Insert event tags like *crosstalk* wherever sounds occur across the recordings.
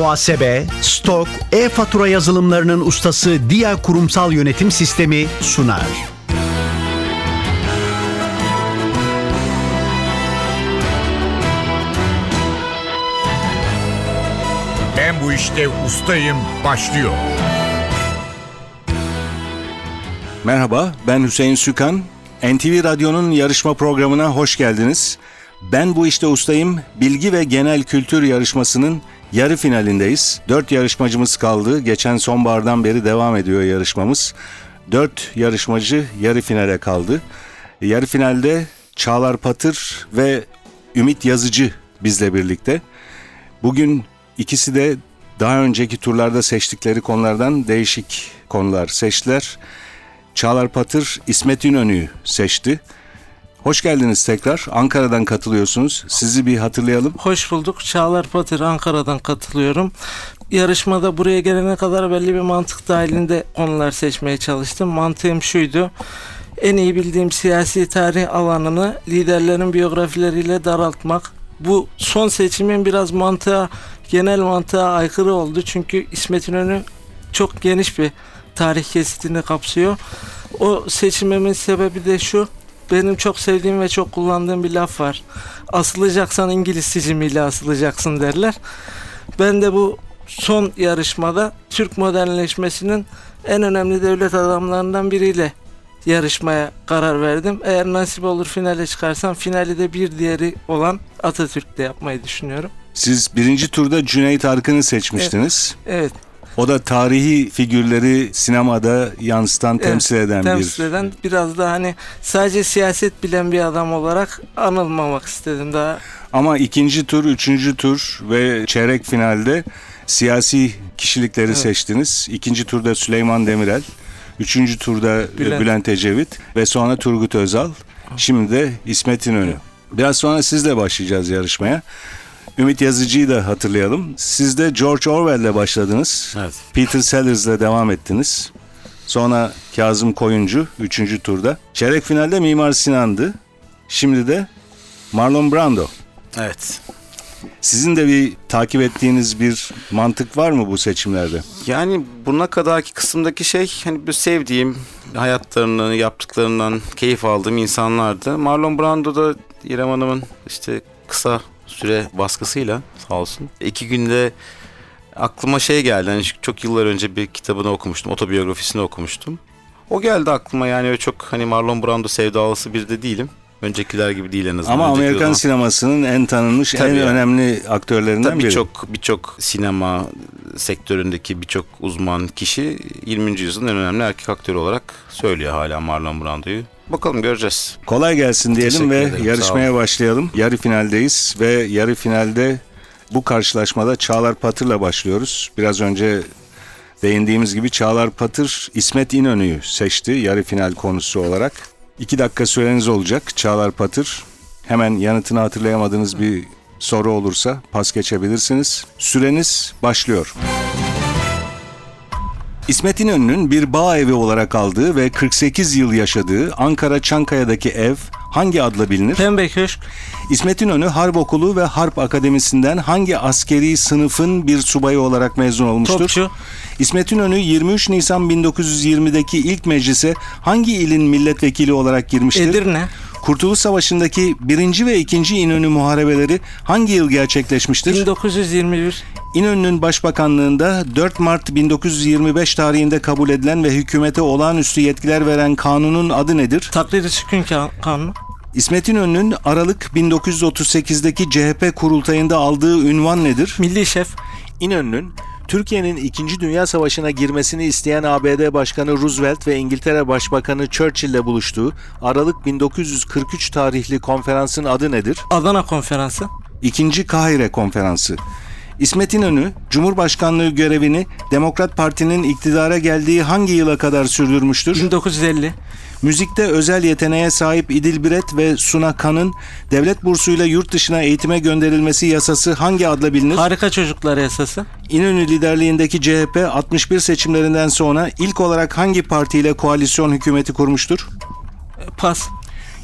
muhasebe, stok, e-fatura yazılımlarının ustası Dia Kurumsal Yönetim Sistemi sunar. Ben bu işte ustayım başlıyor. Merhaba, ben Hüseyin Sükan. NTV Radyo'nun yarışma programına hoş geldiniz. Ben bu işte ustayım. Bilgi ve genel kültür yarışmasının yarı finalindeyiz. Dört yarışmacımız kaldı. Geçen sonbahardan beri devam ediyor yarışmamız. Dört yarışmacı yarı finale kaldı. Yarı finalde Çağlar Patır ve Ümit Yazıcı bizle birlikte. Bugün ikisi de daha önceki turlarda seçtikleri konulardan değişik konular seçtiler. Çağlar Patır İsmet İnönü'yü seçti. Hoş geldiniz tekrar. Ankara'dan katılıyorsunuz. Sizi bir hatırlayalım. Hoş bulduk. Çağlar Patır Ankara'dan katılıyorum. Yarışmada buraya gelene kadar belli bir mantık dahilinde konular seçmeye çalıştım. Mantığım şuydu. En iyi bildiğim siyasi tarih alanını liderlerin biyografileriyle daraltmak. Bu son seçimin biraz mantığa, genel mantığa aykırı oldu. Çünkü İsmet İnönü çok geniş bir tarih kesitini kapsıyor. O seçimimin sebebi de şu. Benim çok sevdiğim ve çok kullandığım bir laf var. Asılacaksan İngiliz sicimiyle asılacaksın derler. Ben de bu son yarışmada Türk modernleşmesinin en önemli devlet adamlarından biriyle yarışmaya karar verdim. Eğer nasip olur finale çıkarsam finali de bir diğeri olan Atatürk'le yapmayı düşünüyorum. Siz birinci turda Cüneyt Arkın'ı seçmiştiniz. Evet. O da tarihi figürleri sinemada yansıtan, Evet, temsil eden temsil bir... eden biraz da hani sadece siyaset bilen bir adam olarak anılmamak istedim daha. Ama ikinci tur, üçüncü tur ve çeyrek finalde siyasi kişilikleri Evet. seçtiniz. İkinci turda Süleyman Demirel, üçüncü turda Bülent, Bülent. Ecevit ve sonra Turgut Özal. Şimdi de İsmet İnönü. Biraz sonra sizle başlayacağız yarışmaya. Ümit Yazıcı'yı da hatırlayalım. Siz de George Orwell'le başladınız. Evet. Peter Sellers'le devam ettiniz. Sonra Kazım Koyuncu 3. turda. Çeyrek finalde Mimar Sinan'dı. Şimdi de Marlon Brando. Evet. Sizin de bir takip ettiğiniz bir mantık var mı bu seçimlerde? Yani buna kadarki kısımdaki şey hani bir sevdiğim hayatlarını, yaptıklarından keyif aldığım insanlardı. Marlon Brando da İrem Hanım'ın işte kısa süre baskısıyla sağ olsun. iki günde aklıma şey geldi. Hani çok yıllar önce bir kitabını okumuştum. Otobiyografisini okumuştum. O geldi aklıma yani öyle çok hani Marlon Brando sevdalısı bir de değilim. Öncekiler gibi değil en azından. Ama Önceki Amerikan zaman- sinemasının en tanınmış, Tabii en ya. önemli aktörlerinden Tabii biri. birçok birçok sinema sektöründeki birçok uzman kişi 20. yüzyılın en önemli erkek aktörü olarak söylüyor hala Marlon Brando'yu. Bakalım göreceğiz. Kolay gelsin diyelim Teşekkür ve ederim, yarışmaya başlayalım. Yarı finaldeyiz ve yarı finalde bu karşılaşmada Çağlar Patır'la başlıyoruz. Biraz önce değindiğimiz gibi Çağlar Patır İsmet İnönü'yü seçti yarı final konusu olarak. İki dakika süreniz olacak Çağlar Patır. Hemen yanıtını hatırlayamadığınız bir soru olursa pas geçebilirsiniz. Süreniz başlıyor. İsmet İnönü'nün bir bağ evi olarak aldığı ve 48 yıl yaşadığı Ankara Çankaya'daki ev hangi adla bilinir? Pembe Köşk, İsmet İnönü Harp Okulu ve Harp Akademisi'nden hangi askeri sınıfın bir subayı olarak mezun olmuştur? Topçu, İsmet İnönü 23 Nisan 1920'deki ilk meclise hangi ilin milletvekili olarak girmiştir? Edirne, Kurtuluş Savaşı'ndaki 1. ve 2. İnönü muharebeleri hangi yıl gerçekleşmiştir? 1921, İnönü'nün başbakanlığında 4 Mart 1925 tarihinde kabul edilen ve hükümete olağanüstü yetkiler veren kanunun adı nedir? Takdiri Çıkın Ka- Kanunu, İsmet İnönü'nün Aralık 1938'deki CHP kurultayında aldığı ünvan nedir? Milli Şef, İnönü'nün Türkiye'nin 2. Dünya Savaşı'na girmesini isteyen ABD Başkanı Roosevelt ve İngiltere Başbakanı Churchill ile buluştuğu Aralık 1943 tarihli konferansın adı nedir? Adana Konferansı, İkinci Kahire Konferansı. İsmet İnönü, Cumhurbaşkanlığı görevini Demokrat Parti'nin iktidara geldiği hangi yıla kadar sürdürmüştür? 1950, Müzikte özel yeteneğe sahip İdil Biret ve Suna Kan'ın devlet bursuyla yurt dışına eğitime gönderilmesi yasası hangi adla bilinir? Harika Çocuklar Yasası, İnönü liderliğindeki CHP 61 seçimlerinden sonra ilk olarak hangi partiyle koalisyon hükümeti kurmuştur? Pas,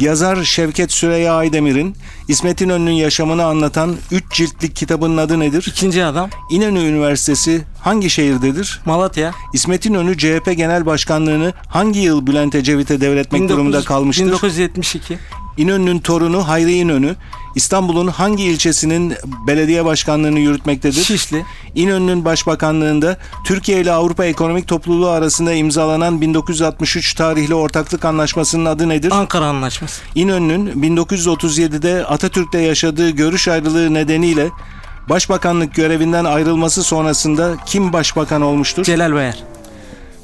Yazar Şevket Süreyya Aydemir'in İsmet İnönü'nün yaşamını anlatan 3 ciltlik kitabının adı nedir? İkinci adam İnönü Üniversitesi hangi şehirdedir? Malatya. İsmet İnönü CHP Genel Başkanlığını hangi yıl Bülent Ecevit'e devretmek 19 durumunda kalmıştır? 1972. İnönü'nün torunu Hayri İnönü İstanbul'un hangi ilçesinin belediye başkanlığını yürütmektedir? Şişli. İnönü'nün başbakanlığında Türkiye ile Avrupa Ekonomik Topluluğu arasında imzalanan 1963 tarihli ortaklık anlaşmasının adı nedir? Ankara Anlaşması. İnönü'nün 1937'de Atatürk'te yaşadığı görüş ayrılığı nedeniyle başbakanlık görevinden ayrılması sonrasında kim başbakan olmuştur? Celal Bayar.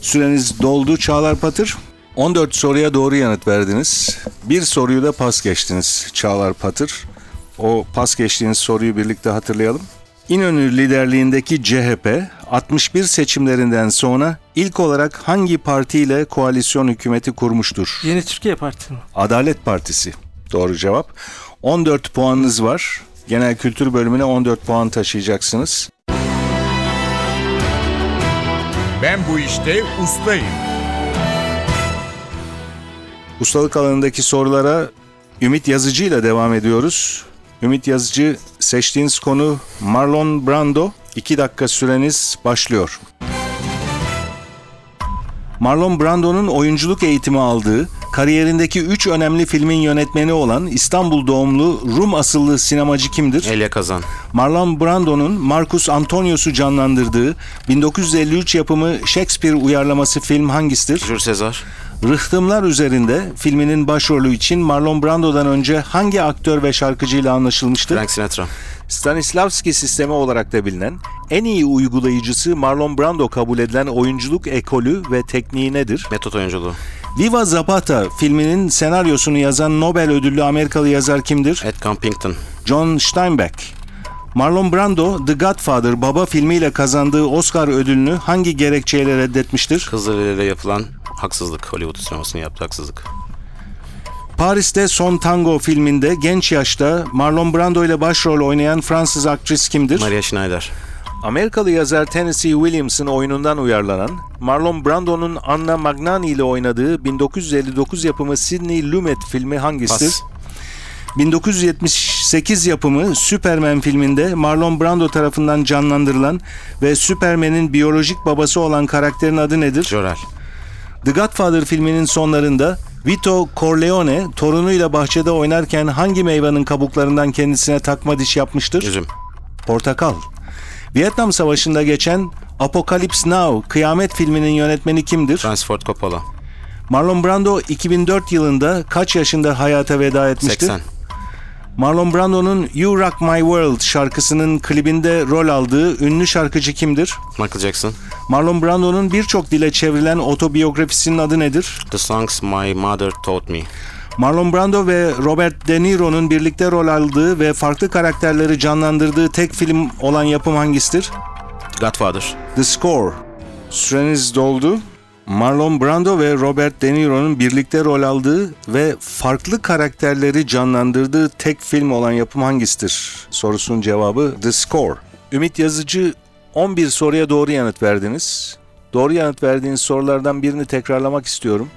Süreniz doldu Çağlar Patır. 14 soruya doğru yanıt verdiniz. Bir soruyu da pas geçtiniz Çağlar Patır. O pas geçtiğiniz soruyu birlikte hatırlayalım. İnönü liderliğindeki CHP 61 seçimlerinden sonra ilk olarak hangi partiyle koalisyon hükümeti kurmuştur? Yeni Türkiye Partisi mi? Adalet Partisi. Doğru cevap. 14 puanınız var. Genel kültür bölümüne 14 puan taşıyacaksınız. Ben bu işte ustayım. Ustalık alanındaki sorulara Ümit Yazıcı ile devam ediyoruz. Ümit Yazıcı seçtiğiniz konu Marlon Brando. 2 dakika süreniz başlıyor. Marlon Brando'nun oyunculuk eğitimi aldığı, kariyerindeki 3 önemli filmin yönetmeni olan İstanbul doğumlu Rum asıllı sinemacı kimdir? Elia Kazan. Marlon Brando'nun Marcus Antonius'u canlandırdığı 1953 yapımı Shakespeare uyarlaması film hangisidir? Jules Sezar. Rıhtımlar üzerinde filminin başrolü için Marlon Brando'dan önce hangi aktör ve şarkıcıyla anlaşılmıştır? Frank Sinatra. Stanislavski sistemi olarak da bilinen en iyi uygulayıcısı Marlon Brando kabul edilen oyunculuk ekolü ve tekniği nedir? Metot oyunculuğu. Viva Zapata filminin senaryosunu yazan Nobel ödüllü Amerikalı yazar kimdir? Edgar Pinkton. John Steinbeck. Marlon Brando The Godfather Baba filmiyle kazandığı Oscar ödülünü hangi gerekçeyle reddetmiştir? Kızlarıyla yapılan haksızlık. Hollywood sinemasının yaptığı haksızlık. Paris'te Son Tango filminde genç yaşta Marlon Brando ile başrol oynayan Fransız aktris kimdir? Maria Schneider. Amerikalı yazar Tennessee Williams'ın oyunundan uyarlanan, Marlon Brando'nun Anna Magnani ile oynadığı 1959 yapımı Sidney Lumet filmi hangisidir? Pas. 1978 yapımı Superman filminde Marlon Brando tarafından canlandırılan ve Superman'in biyolojik babası olan karakterin adı nedir? Jorel. The Godfather filminin sonlarında Vito Corleone torunuyla bahçede oynarken hangi meyvenin kabuklarından kendisine takma diş yapmıştır? Üzüm. Portakal. Vietnam Savaşı'nda geçen Apocalypse Now, Kıyamet filminin yönetmeni kimdir? Francis Ford Coppola. Marlon Brando 2004 yılında kaç yaşında hayata veda etmiştir? 80. Marlon Brando'nun You Rock My World şarkısının klibinde rol aldığı ünlü şarkıcı kimdir? Michael Jackson. Marlon Brando'nun birçok dile çevrilen otobiyografisinin adı nedir? The Songs My Mother Taught Me. Marlon Brando ve Robert De Niro'nun birlikte rol aldığı ve farklı karakterleri canlandırdığı tek film olan yapım hangisidir? Godfather. The Score. Süreniz doldu. Marlon Brando ve Robert De Niro'nun birlikte rol aldığı ve farklı karakterleri canlandırdığı tek film olan yapım hangisidir? Sorusunun cevabı The Score. Ümit Yazıcı 11 soruya doğru yanıt verdiniz. Doğru yanıt verdiğiniz sorulardan birini tekrarlamak istiyorum.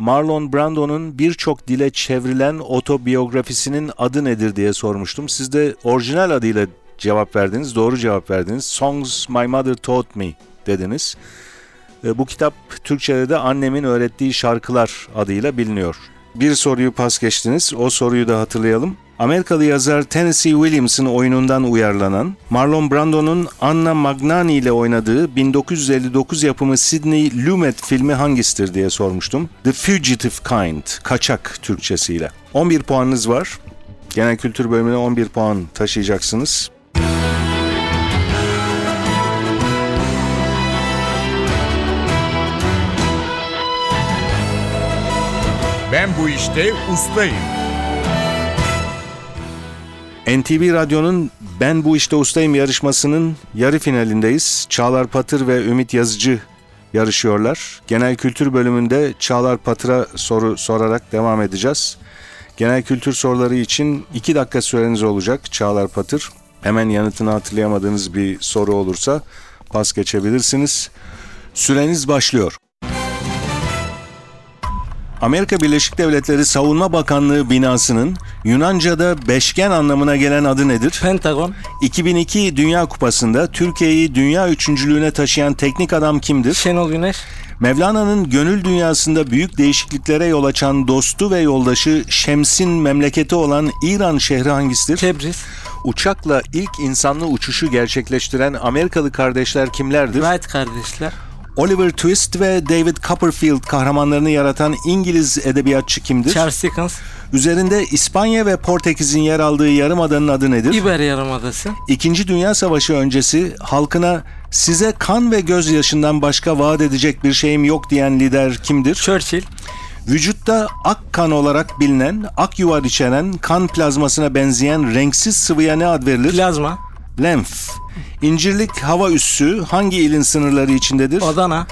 Marlon Brando'nun birçok dile çevrilen otobiyografisinin adı nedir diye sormuştum. Siz de orijinal adıyla cevap verdiniz, doğru cevap verdiniz. Songs My Mother Taught Me dediniz. E, Bu kitap Türkçe'de de Annemin Öğrettiği Şarkılar adıyla biliniyor. Bir soruyu pas geçtiniz, o soruyu da hatırlayalım. Amerikalı yazar Tennessee Williams'ın oyunundan uyarlanan, Marlon Brando'nun Anna Magnani ile oynadığı 1959 yapımı Sidney Lumet filmi hangisidir diye sormuştum. The Fugitive Kind, Kaçak Türkçesiyle. 11 puanınız var. Genel kültür bölümüne 11 puan taşıyacaksınız. Ben bu işte ustayım. NTV Radyo'nun Ben Bu İşte Ustayım yarışmasının yarı finalindeyiz. Çağlar Patır ve Ümit Yazıcı yarışıyorlar. Genel kültür bölümünde Çağlar Patır'a soru sorarak devam edeceğiz. Genel kültür soruları için 2 dakika süreniz olacak Çağlar Patır. Hemen yanıtını hatırlayamadığınız bir soru olursa pas geçebilirsiniz. Süreniz başlıyor. Amerika Birleşik Devletleri Savunma Bakanlığı binasının Yunanca'da beşgen anlamına gelen adı nedir? Pentagon, 2002 Dünya Kupası'nda Türkiye'yi dünya üçüncülüğüne taşıyan teknik adam kimdir? Şenol Güneş, Mevlana'nın gönül dünyasında büyük değişikliklere yol açan dostu ve yoldaşı Şems'in memleketi olan İran şehri hangisidir? Tebriz, Uçakla ilk insanlı uçuşu gerçekleştiren Amerikalı kardeşler kimlerdir? Wright kardeşler, Oliver Twist ve David Copperfield kahramanlarını yaratan İngiliz edebiyatçı kimdir? Charles Dickens, Üzerinde İspanya ve Portekiz'in yer aldığı yarımadanın adı nedir? İber Yarımadası, İkinci Dünya Savaşı öncesi halkına size kan ve gözyaşından başka vaat edecek bir şeyim yok diyen lider kimdir? Churchill, Vücutta ak kan olarak bilinen, ak yuvar içeren, kan plazmasına benzeyen renksiz sıvıya ne ad verilir? Plazma, Lenf. İncirlik hava üssü hangi ilin sınırları içindedir? Adana,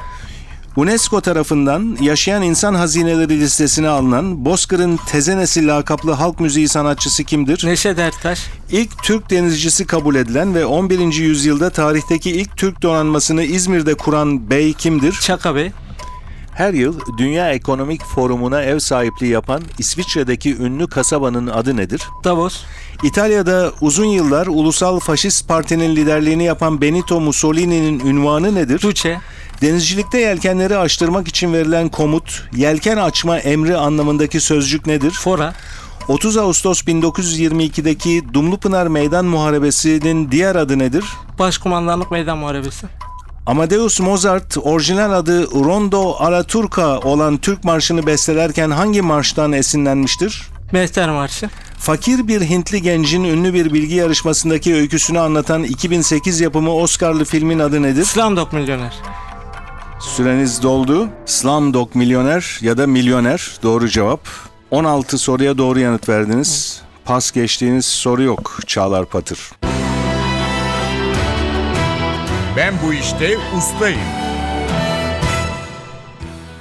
UNESCO tarafından yaşayan insan hazineleri listesine alınan Bozkır'ın Tezenesi lakaplı halk müziği sanatçısı kimdir? Neşet Ertaş, İlk Türk denizcisi kabul edilen ve 11. yüzyılda tarihteki ilk Türk donanmasını İzmir'de kuran bey kimdir? Çaka Bey, Her yıl Dünya Ekonomik Forumu'na ev sahipliği yapan İsviçre'deki ünlü kasabanın adı nedir? Davos, İtalya'da uzun yıllar Ulusal Faşist Parti'nin liderliğini yapan Benito Mussolini'nin ünvanı nedir? Duce, Denizcilikte yelkenleri açtırmak için verilen komut, yelken açma emri anlamındaki sözcük nedir? Fora, 30 Ağustos 1922'deki Dumlupınar Meydan Muharebesi'nin diğer adı nedir? Başkumandanlık Meydan Muharebesi, Amadeus Mozart orijinal adı Rondo alla Turca olan Türk marşını bestelerken hangi marştan esinlenmiştir? Mehter Marşı, Fakir bir Hintli gencin ünlü bir bilgi yarışmasındaki öyküsünü anlatan 2008 yapımı Oscar'lı filmin adı nedir? Slumdog Milyoner, Süreniz doldu. Slumdog Milyoner ya da Milyoner doğru cevap. 16 soruya doğru yanıt verdiniz. Pas geçtiğiniz soru yok Çağlar Patır. Ben bu işte ustayım.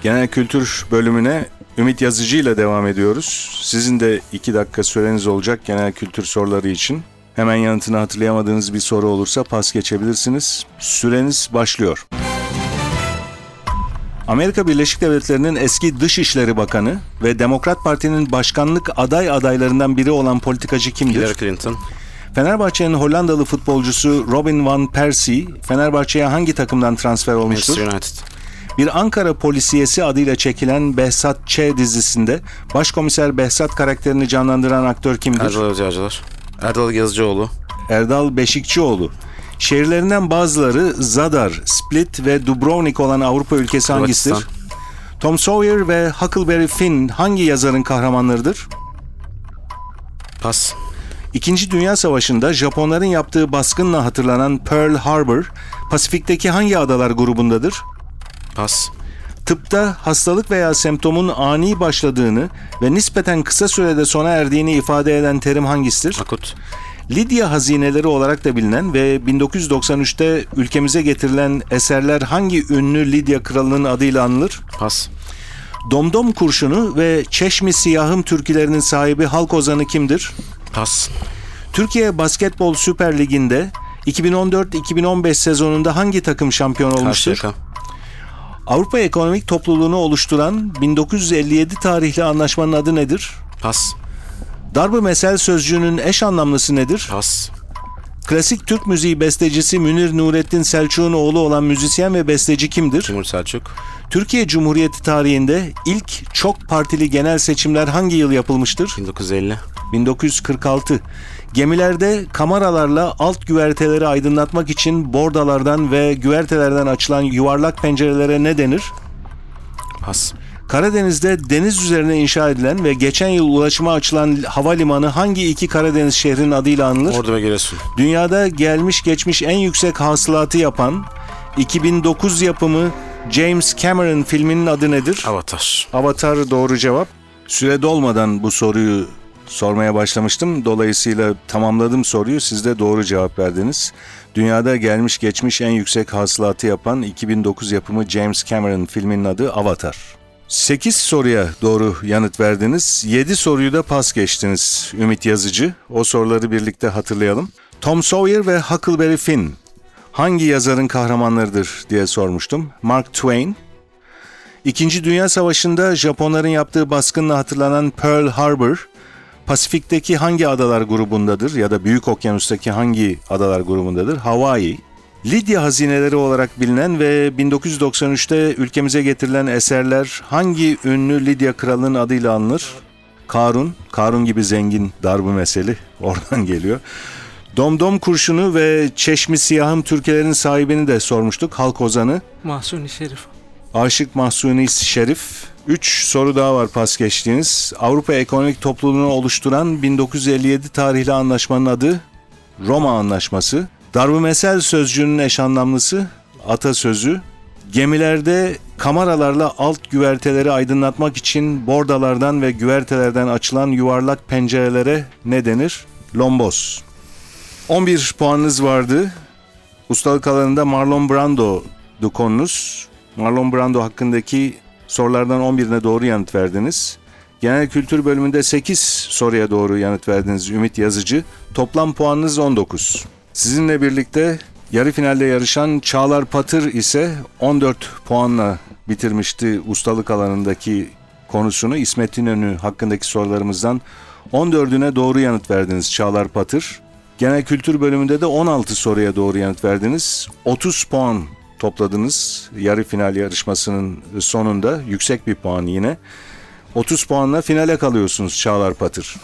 Genel kültür bölümüne Ümit Yazıcı ile devam ediyoruz. Sizin de 2 dakika süreniz olacak genel kültür soruları için. Hemen yanıtını hatırlayamadığınız bir soru olursa pas geçebilirsiniz. Süreniz başlıyor. Amerika Birleşik Devletleri'nin eski Dışişleri Bakanı ve Demokrat Parti'nin başkanlık aday adaylarından biri olan politikacı kimdir? Hillary Clinton, Fenerbahçe'nin Hollandalı futbolcusu Robin van Persie, Fenerbahçe'ye hangi takımdan transfer olmuştur? Manchester United, Bir Ankara polisiyesi adıyla çekilen Behzat Ç. dizisinde başkomiser Behzat karakterini canlandıran aktör kimdir? Erdal Özyağcılar, Erdal Yazıcıoğlu, Erdal Beşikçioğlu. Şehirlerinden bazıları Zadar, Split ve Dubrovnik olan Avrupa ülkesi hangisidir? Hırvatistan, Tom Sawyer ve Huckleberry Finn hangi yazarın kahramanlarıdır? Pas, İkinci Dünya Savaşı'nda Japonların yaptığı baskınla hatırlanan Pearl Harbor, Pasifik'teki hangi adalar grubundadır? Pas, Tıpta hastalık veya semptomun ani başladığını ve nispeten kısa sürede sona erdiğini ifade eden terim hangisidir? Akut, Lidya hazineleri olarak da bilinen ve 1993'te ülkemize getirilen eserler hangi ünlü Lidya kralının adıyla anılır? Pas, Domdom kurşunu ve Çeşmi Siyahım türkülerinin sahibi halk ozanı kimdir? Pas, Türkiye Basketbol Süper Ligi'nde 2014-2015 sezonunda hangi takım şampiyon olmuştur? Karşıyaka, Avrupa Ekonomik Topluluğunu oluşturan 1957 tarihli anlaşmanın adı nedir? Pas, Darbe mesel sözcüğünün eş anlamlısı nedir? Pas, Klasik Türk müziği bestecisi Münir Nurettin Selçuk'un oğlu olan müzisyen ve besteci kimdir? Timur Selçuk, Türkiye Cumhuriyeti tarihinde ilk çok partili genel seçimler hangi yıl yapılmıştır? 1950, 1946. Gemilerde kameralarla alt güverteleri aydınlatmak için bordalardan ve güvertelerden açılan yuvarlak pencerelere ne denir? Pas, Karadeniz'de deniz üzerine inşa edilen ve geçen yıl ulaşıma açılan havalimanı hangi iki Karadeniz şehrinin adıyla anılır? Ordu ve Giresun, Dünyada gelmiş geçmiş en yüksek hasılatı yapan 2009 yapımı James Cameron filminin adı nedir? Avatar, Avatar doğru cevap. Süre dolmadan bu soruyu sormaya başlamıştım. Dolayısıyla tamamladım soruyu. Siz de doğru cevap verdiniz. Dünyada gelmiş geçmiş en yüksek hasılatı yapan 2009 yapımı James Cameron filminin adı Avatar. 8 soruya doğru yanıt verdiniz. 7 soruyu da pas geçtiniz Ümit Yazıcı. O soruları birlikte hatırlayalım. Tom Sawyer ve Huckleberry Finn hangi yazarın kahramanlarıdır diye sormuştum. Mark Twain, İkinci Dünya Savaşı'nda Japonların yaptığı baskınla hatırlanan Pearl Harbor, Pasifik'teki hangi adalar grubundadır ya da Büyük Okyanus'taki hangi adalar grubundadır? Hawaii. Lidya hazineleri olarak bilinen ve 1993'te ülkemize getirilen eserler hangi ünlü Lidya kralının adıyla anılır? Karun, Karun gibi zengin darbu meseli *laughs* oradan geliyor. Domdom kurşunu ve Çeşmi Siyahım Türkelerin sahibini de sormuştuk. Halk ozanı Mahsuni Şerif. Aşık Mahsuni Şerif. 3 soru daha var pas geçtiğiniz. Avrupa Ekonomik Topluluğunu oluşturan 1957 tarihli anlaşmanın adı Roma Anlaşması. Darbımesel sözcüğünün eş anlamlısı atasözü. Gemilerde kameralarla alt güverteleri aydınlatmak için bordalardan ve güvertelerden açılan yuvarlak pencerelere ne denir? Lombos. 11 puanınız vardı. Ustalık alanında Marlon Brando'du konunuz. Marlon Brando hakkındaki sorulardan 11'ine doğru yanıt verdiniz. Genel kültür bölümünde 8 soruya doğru yanıt verdiniz Ümit Yazıcı. Toplam puanınız 19. Sizinle birlikte yarı finalde yarışan Çağlar Patır ise 14 puanla bitirmişti ustalık alanındaki konusunu. İsmet İnönü hakkındaki sorularımızdan 14'üne doğru yanıt verdiniz Çağlar Patır. Genel kültür bölümünde de 16 soruya doğru yanıt verdiniz. 30 puan topladınız yarı final yarışmasının sonunda. Yüksek bir puan yine. 30 puanla finale kalıyorsunuz Çağlar Patır.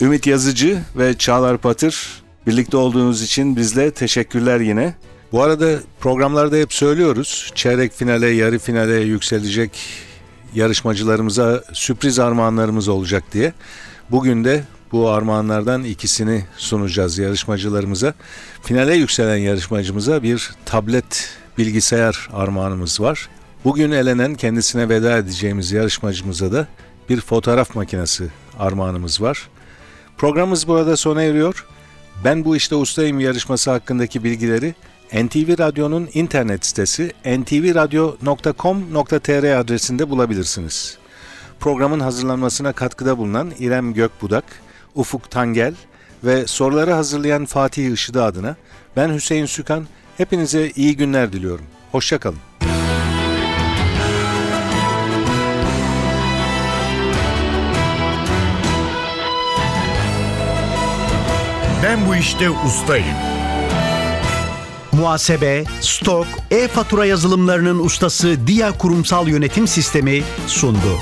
Ümit Yazıcı ve Çağlar Patır birlikte olduğunuz için bizle teşekkürler yine. Bu arada programlarda hep söylüyoruz. Çeyrek finale, yarı finale yükselecek yarışmacılarımıza sürpriz armağanlarımız olacak diye. Bugün de bu armağanlardan ikisini sunacağız yarışmacılarımıza. Finale yükselen yarışmacımıza bir tablet bilgisayar armağanımız var. Bugün elenen kendisine veda edeceğimiz yarışmacımıza da bir fotoğraf makinesi armağanımız var. Programımız burada sona eriyor. Ben bu işte ustayım yarışması hakkındaki bilgileri NTV Radyo'nun internet sitesi ntvradio.com.tr adresinde bulabilirsiniz. Programın hazırlanmasına katkıda bulunan İrem Gökbudak, Ufuk Tangel ve soruları hazırlayan Fatih Işıdı adına ben Hüseyin Sükan hepinize iyi günler diliyorum. Hoşçakalın. Ben bu işte ustayım. Muhasebe, stok, e-fatura yazılımlarının ustası Dia Kurumsal Yönetim Sistemi sundu.